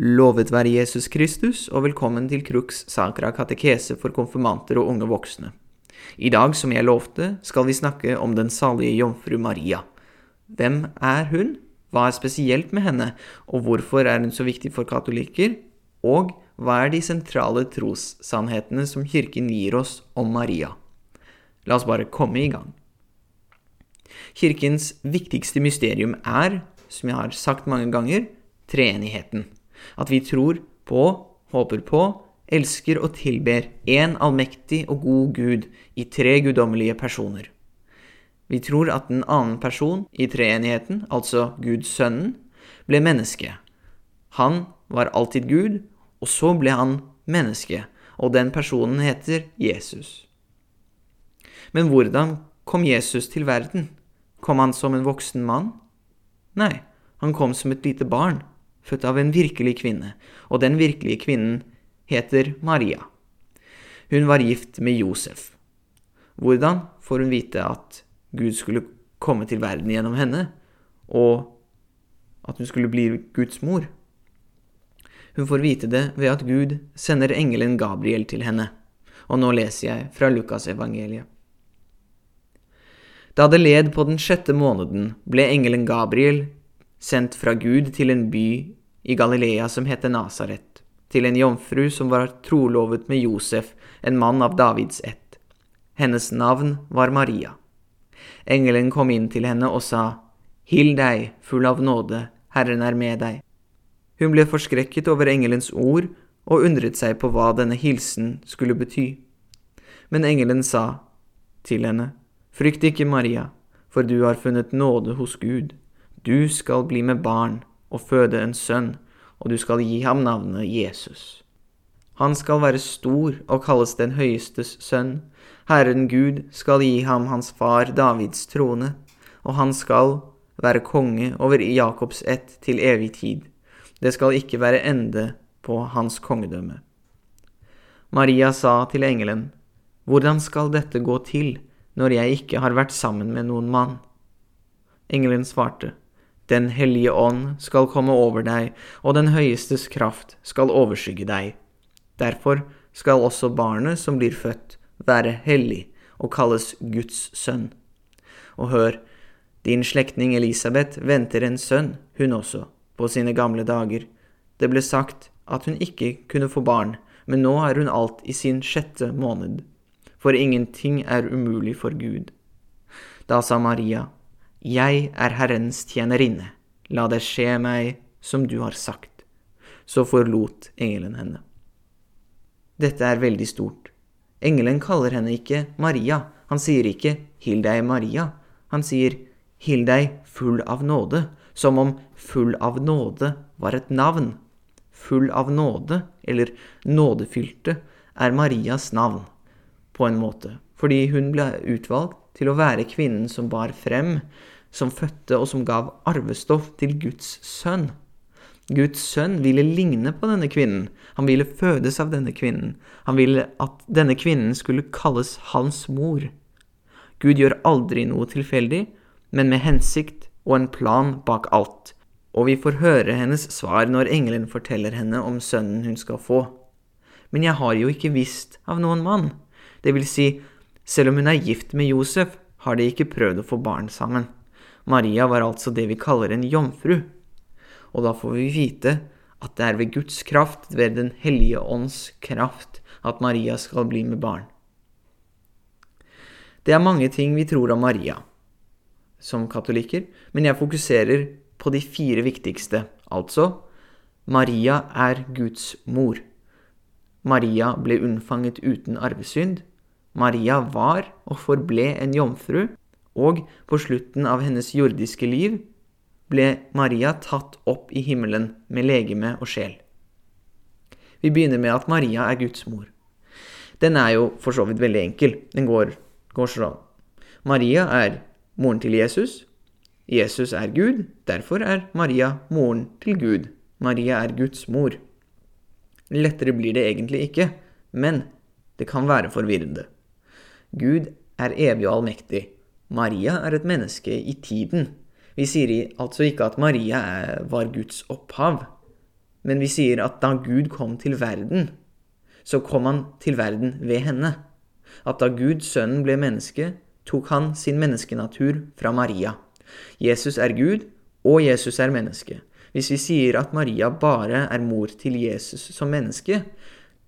Lovet være Jesus Kristus, og velkommen til Crux Sacra katekese for konfirmanter og unge voksne. I dag, som jeg lovte, skal vi snakke om den salige jomfru Maria. Hvem er hun? Hva er spesielt med henne, og hvorfor er hun så viktig for katolikker? Og hva er de sentrale trossannhetene som Kirken gir oss om Maria? La oss bare komme i gang. Kirkens viktigste mysterium er, som jeg har sagt mange ganger, treenigheten. At vi tror på, håper på, elsker og tilber én allmektig og god Gud i tre guddommelige personer. Vi tror at den annen person i treenigheten, altså Guds sønnen, ble menneske. Han var alltid Gud, og så ble han menneske, og den personen heter Jesus. Men hvordan kom Jesus til verden? Kom han som en voksen mann? Nei, han kom som et lite barn, født av en virkelig kvinne, og den virkelige kvinnen heter Maria. Hun var gift med Josef. Hvordan får hun vite at Gud skulle komme til verden gjennom henne, og at hun skulle bli Guds mor? Hun får vite det ved at Gud sender engelen Gabriel til henne, og nå leser jeg fra Lukasevangeliet. Da det led på den sjette måneden, ble engelen Gabriel sendt fra Gud til en by i Galilea som heter Nasaret, til en jomfru som var trolovet med Josef, en mann av Davids ett. Hennes navn var Maria. Engelen kom inn til henne og sa, Hill deg, full av nåde, Herren er med deg. Hun ble forskrekket over engelens ord og undret seg på hva denne hilsen skulle bety. Men engelen sa til henne, Frykt ikke, Maria, for du har funnet nåde hos Gud. Du skal bli med barn og føde en sønn, og du skal gi ham navnet Jesus. Han skal være stor og kalles den høyestes sønn. Herren Gud skal gi ham hans far Davids trone, og han skal være konge over Jakobs ett til evig tid. Det skal ikke være ende på hans kongedømme. Maria sa til engelen, Hvordan skal dette gå til når jeg ikke har vært sammen med noen mann? Engelen svarte, den hellige ånd skal komme over deg, og den høyestes kraft skal overskygge deg. Derfor skal også barnet som blir født, være hellig og kalles Guds sønn. Og hør, din slektning Elisabeth venter en sønn, hun også, på sine gamle dager. Det ble sagt at hun ikke kunne få barn, men nå er hun alt i sin sjette måned. For ingenting er umulig for Gud. Da sa Maria, jeg er Herrens tjenerinne, la det skje meg som du har sagt. Så forlot engelen henne. Dette er veldig stort. Engelen kaller henne ikke Maria, han sier ikke Hill deg, Maria, han sier Hill deg full av nåde, som om full av nåde var et navn. Full av nåde, eller nådefylte, er Marias navn, på en måte, fordi hun ble utvalgt til å være kvinnen som bar frem, som fødte og som gav arvestoff til Guds sønn. Guds sønn ville ligne på denne kvinnen, han ville fødes av denne kvinnen, han ville at denne kvinnen skulle kalles hans mor. Gud gjør aldri noe tilfeldig, men med hensikt og en plan bak alt, og vi får høre hennes svar når engelen forteller henne om sønnen hun skal få. Men jeg har jo ikke visst av noen mann. Det vil si, selv om hun er gift med Josef, har de ikke prøvd å få barn sammen. Maria var altså det vi kaller en jomfru. Og da får vi vite at det er ved Guds kraft, ved Den hellige ånds kraft, at Maria skal bli med barn. Det er mange ting vi tror om Maria som katolikker, men jeg fokuserer på de fire viktigste. Altså Maria er Guds mor. Maria ble unnfanget uten arvesynd. Maria var og forble en jomfru, og på slutten av hennes jordiske liv ble Maria tatt opp i himmelen med legeme og sjel. Vi begynner med at Maria er Guds mor. Den er jo for så vidt veldig enkel. Den går, går sånn. Maria er moren til Jesus. Jesus er Gud, derfor er Maria moren til Gud. Maria er Guds mor. Lettere blir det egentlig ikke, men det kan være forvirrende. Gud er evig og allmektig. Maria er et menneske i tiden. Vi sier altså ikke at Maria var Guds opphav. Men vi sier at da Gud kom til verden, så kom han til verden ved henne. At da Gud, sønnen, ble menneske, tok han sin menneskenatur fra Maria. Jesus er Gud, og Jesus er menneske. Hvis vi sier at Maria bare er mor til Jesus som menneske,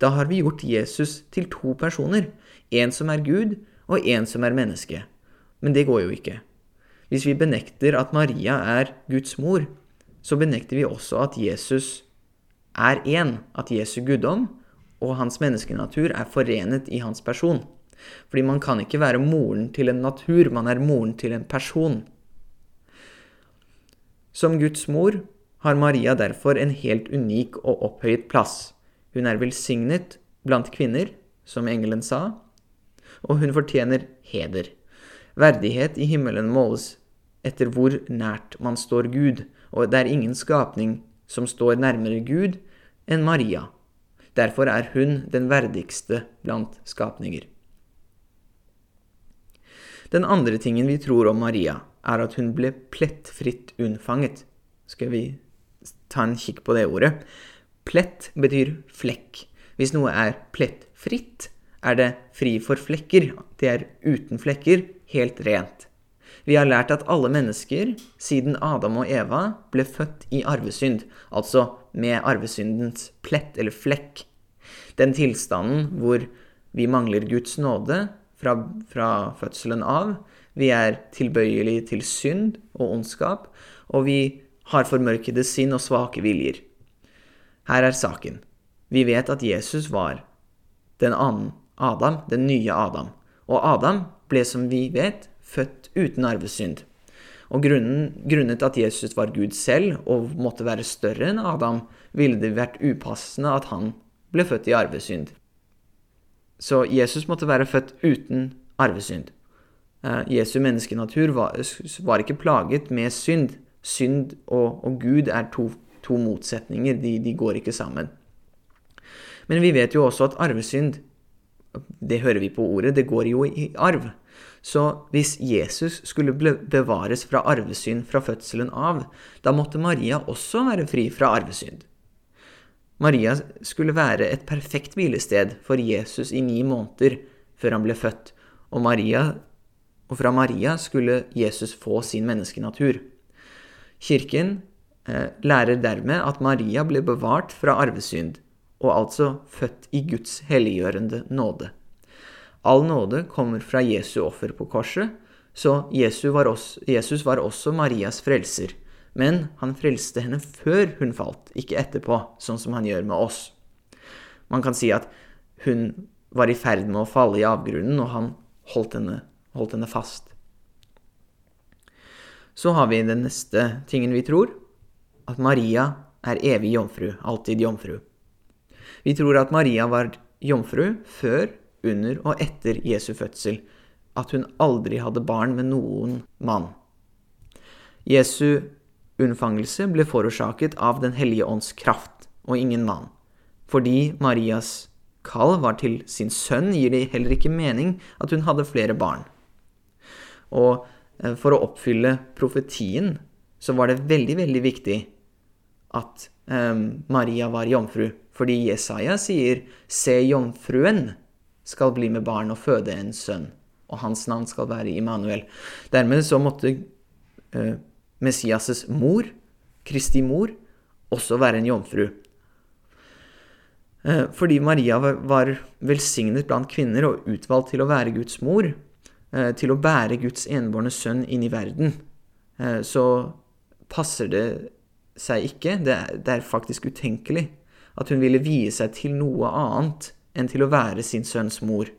da har vi gjort Jesus til to personer. En som er Gud, og en som er menneske. Men det går jo ikke. Hvis vi benekter at Maria er Guds mor, så benekter vi også at Jesus er én, at Jesu guddom og hans menneskenatur er forenet i hans person. Fordi man kan ikke være moren til en natur, man er moren til en person. Som Guds mor har Maria derfor en helt unik og opphøyet plass. Hun er velsignet blant kvinner, som engelen sa, og hun fortjener heder. Verdighet i himmelen måles etter hvor nært man står Gud, og det er ingen skapning som står nærmere Gud enn Maria. Derfor er hun den verdigste blant skapninger. Den andre tingen vi tror om Maria, er at hun ble plettfritt unnfanget. Skal vi ta en kikk på det ordet? Plett betyr flekk. Hvis noe er plettfritt, er det fri for flekker. Det er uten flekker, helt rent. Vi har lært at alle mennesker, siden Adam og Eva, ble født i arvesynd, altså med arvesyndens plett eller flekk. Den tilstanden hvor vi mangler Guds nåde fra, fra fødselen av, vi er tilbøyelige til synd og ondskap, og vi har formørkede sinn og svake viljer. Her er saken. Vi vet at Jesus var den annen Adam, den nye Adam. Og Adam ble, som vi vet, født uten arvesynd. Og grunnen, grunnet at Jesus var Gud selv og måtte være større enn Adam, ville det vært upassende at han ble født i arvesynd. Så Jesus måtte være født uten arvesynd. Eh, Jesu menneskenatur var, var, ikke plaget med synd. Synd og, og Gud er to, to motsetninger, de, de går ikke sammen. Men vi vet jo også at arvesynd det hører vi på ordet, det går jo i arv. Så hvis Jesus skulle bevares fra arvesynd fra fødselen av, da måtte Maria også være fri fra arvesynd. Maria skulle være et perfekt hvilested for Jesus i ni måneder før han ble født, og, Maria, og fra Maria skulle Jesus få sin menneskenatur. Kirken eh, lærer dermed at Maria ble bevart fra arvesynd, og altså født i Guds helliggjørende nåde. All nåde kommer fra Jesu offer på korset, så Jesus var, også, Marias frelser. Men han frelste henne før hun falt, ikke etterpå, sånn som han gjør med oss. Man kan si at hun var i ferd med å falle i avgrunnen, og han holdt henne, holdt henne fast. Så har vi den neste tingen vi tror, at Maria er evig jomfru, alltid jomfru. Vi tror at Maria var jomfru før, under og etter Jesu fødsel, at hun aldri hadde barn med noen mann. Jesu unnfangelse ble forårsaket av Den hellige ånds kraft og ingen mann. Fordi Marias kall var til sin sønn, gir det heller ikke mening at hun hadde flere barn. Og eh, for å oppfylle profetien så var det veldig, veldig viktig at um, Maria var jomfru. Fordi Jesaja sier 'Se, jomfruen skal bli med barn og føde en sønn', og hans navn skal være Immanuel. Dermed så måtte uh, Messias' mor, Kristi mor, også være en jomfru. Uh, fordi Maria var, var, velsignet blant kvinner og utvalgt til å være Guds mor, uh, til å bære Guds enbårne sønn inn i verden, så passer det seg ikke, det er, det er faktisk utenkelig, at hun ville vie seg til noe annet enn til å være sin sønns mor.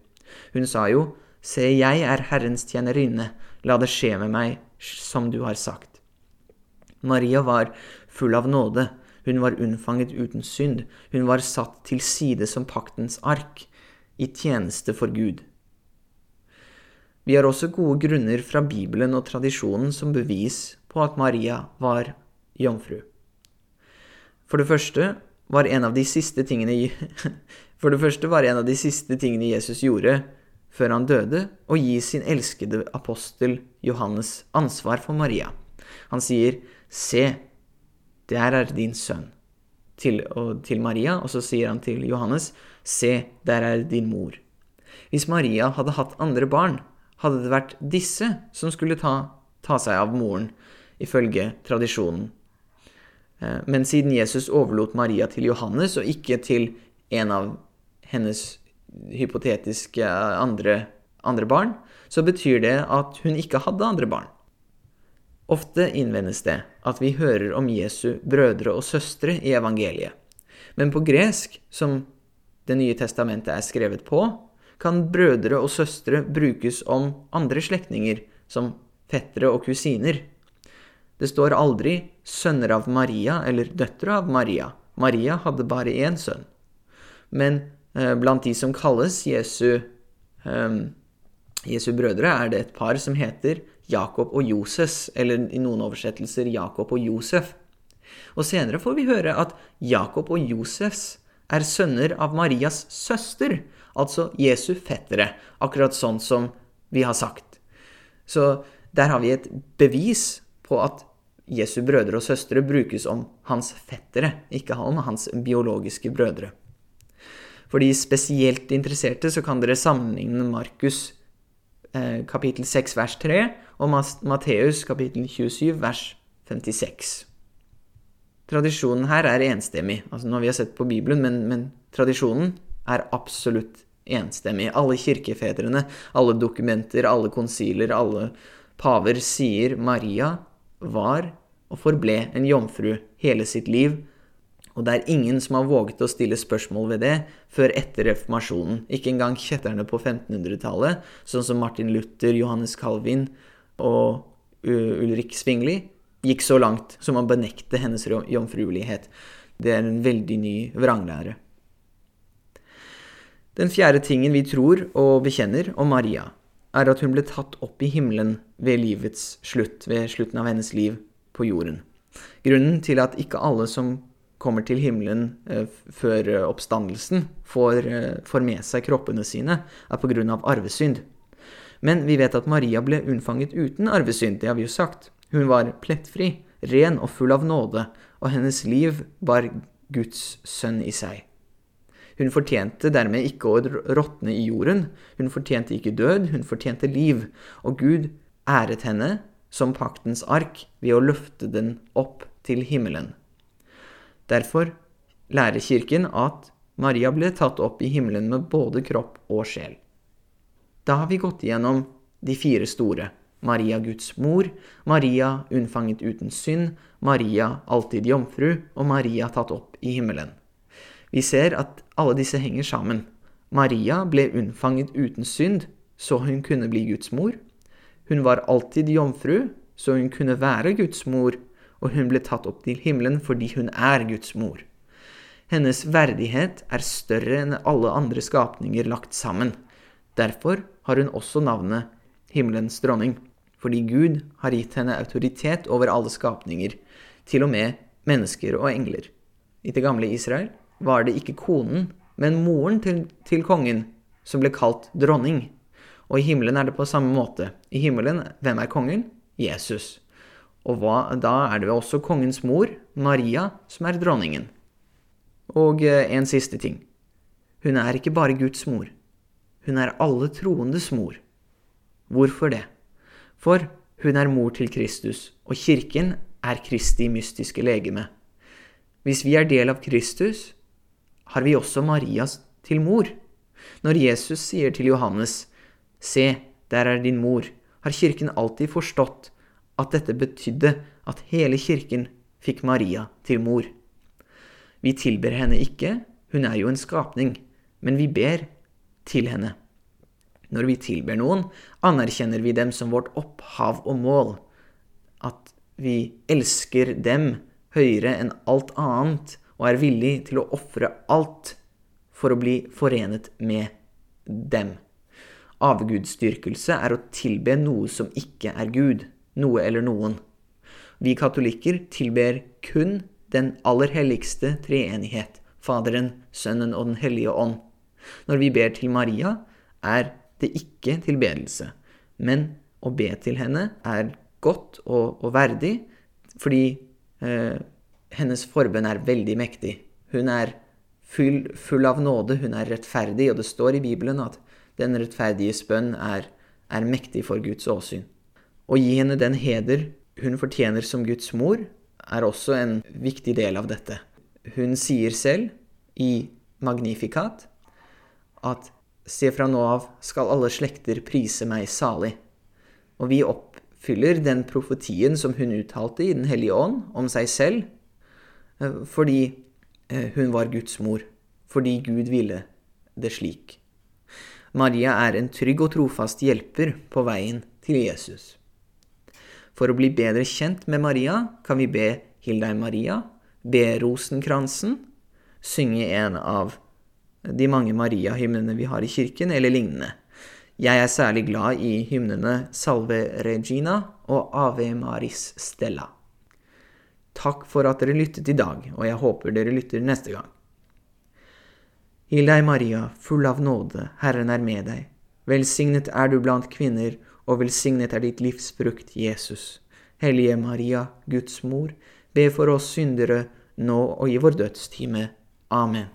Hun sa jo, Se, jeg er Herrens tjenerinne, la det skje med meg som du har sagt. Maria var full av nåde, hun var unnfanget uten synd, hun var satt til side som paktens ark, i tjeneste for Gud. Vi har også gode grunner fra Bibelen og tradisjonen som bevis på at Maria var jomfru. For det første var en av de siste tingene For det første var en av de siste tingene Jesus gjorde før han døde, å gi sin elskede apostel Johannes ansvar for Maria. Han sier, Se, der er din sønn. til, til, Maria, og så sier han til Johannes, se, der er din mor. Hvis Maria hadde hatt andre barn, hadde det vært disse som skulle ta, ta seg av moren, ifølge tradisjonen. Eh, men siden Jesus overlot Maria til Johannes, og ikke til en av hennes hypotetiske andre, andre barn, så betyr det at hun ikke hadde andre barn. Ofte innvendes det at vi hører om Jesu brødre og søstre i evangeliet. Men på gresk, som Det nye testamentet er skrevet på, kan brødre og søstre brukes om andre slektninger, som fettere og kusiner. Det står aldri 'sønner av Maria' eller 'døtre av Maria'. Maria hadde bare én sønn. Men eh, blant de som kalles Jesu, eh, Jesu brødre, er det et par som heter Jakob og Joses, eller i noen oversettelser Jakob og Josef. Og senere får vi høre at Jakob og Josefs er sønner av Marias søster, altså Jesu fettere, akkurat sånn som vi har sagt. Så der har vi et bevis på at Jesu brødre og søstre brukes om hans fettere, ikke om hans biologiske brødre. For de spesielt interesserte så kan dere sammenligne Markus eh, kapittel 6 vers 3 og Matteus kapittel 27 vers 56. Tradisjonen her er enstemmig. Altså Nå har vi sett på Bibelen, men, men tradisjonen er absolutt enstemmig. Alle kirkefedrene, alle dokumenter, alle konsiler, alle paver sier Maria var og forble en jomfru hele sitt liv og det er ingen som har våget å stille spørsmål ved det før etter reformasjonen. Ikke engang kjetterne på 1500-tallet, sånn som Martin Luther, Johannes Calvin og Ulrik Svingli, gikk så langt som å benekte hennes jomfruelighet. Det er en veldig ny vranglære. Den fjerde tingen vi tror og bekjenner om Maria, er at hun ble tatt opp i himmelen ved livets slutt, ved slutten av hennes liv på jorden. Grunnen til at ikke alle som kommer til himmelen eh, før eh, oppstandelsen, får, eh, får, med seg kroppene sine, er av arvesynd. Men vi vet at Maria ble unnfanget uten arvesynd, det har vi jo sagt. Hun var plettfri, ren og full av nåde, og hennes liv bar Guds sønn i seg. Hun fortjente dermed ikke å råtne i jorden, hun fortjente ikke død, hun fortjente liv, og Gud æret henne som paktens ark ved å løfte den opp til himmelen. Derfor lærer Kirken at Maria ble tatt opp i himmelen med både kropp og sjel. Da har vi gått igjennom de fire store. Maria Guds mor, Maria unnfanget uten synd, Maria alltid jomfru og Maria tatt opp i himmelen. Vi ser at alle disse henger sammen. Maria ble unnfanget uten synd, så hun kunne bli Guds mor. Hun var alltid jomfru, så hun kunne være Guds mor og hun ble tatt opp til himmelen fordi hun er Guds mor. Hennes verdighet er større enn alle andre skapninger lagt sammen. Derfor har hun også navnet himmelens dronning, fordi Gud har gitt henne autoritet over alle skapninger, til og med mennesker og engler. I det gamle Israel var det ikke konen, men moren til, til kongen som ble kalt dronning. Og i himmelen er det på samme måte. I himmelen, hvem er kongen? Jesus. Og hva, da er det jo også kongens mor, Maria, som er dronningen. Og eh, en siste ting. Hun er ikke bare Guds mor. Hun er alle troendes mor. Hvorfor det? For hun er mor til Kristus, og kirken er Kristi mystiske legeme. Hvis vi er del av Kristus, har vi også Marias til mor. Når Jesus sier til Johannes, Se, der er din mor, har kirken alltid forstått at dette betydde at hele kirken fikk Maria til mor. Vi tilber henne ikke, hun er jo en skapning, men vi ber til henne. Når vi tilber noen, anerkjenner vi dem som vårt opphav og mål, at vi elsker dem høyere enn alt annet og er villig til å ofre alt for å bli forenet med dem. Avgudsdyrkelse er å tilbe noe som ikke er Gud noe eller noen. Vi katolikker tilber kun den aller helligste treenighet, Faderen, Sønnen og Den hellige ånd. Når vi ber til Maria, er det ikke tilbedelse, men å be til henne er godt og, og verdig, fordi eh, hennes forbønn er veldig mektig. Hun er full, full, av nåde, hun er rettferdig, og det står i Bibelen at den rettferdiges bønn er, er mektig for Guds åsyn. Å gi henne den heder hun fortjener som Guds mor, er også en viktig del av dette. Hun sier selv i Magnificat at se fra nå av skal alle slekter prise meg salig. Og vi oppfyller den profetien som hun uttalte i Den hellige ånd om seg selv, fordi eh, hun var Guds mor, fordi Gud ville det slik. Maria er en trygg og trofast hjelper på veien til Jesus. For å bli bedre kjent med Maria kan vi be Hildei Maria, be rosenkransen, synge en av de mange Maria-hymnene vi har i kirken, eller lignende. Jeg er særlig glad i hymnene Salve Regina og Ave Maris Stella. Takk for at dere lyttet i dag, og jeg håper dere lytter neste gang. Hil deg, Maria, full av nåde, Herren er med deg. Velsignet er du blant kvinner, og velsignet er ditt livs frukt, Jesus. Hellige Maria, Guds mor, be for oss syndere, nå og i vår dødstime. Amen.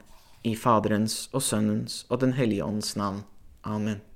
I Faderens og Sønnens og Den hellige ånds navn. Amen.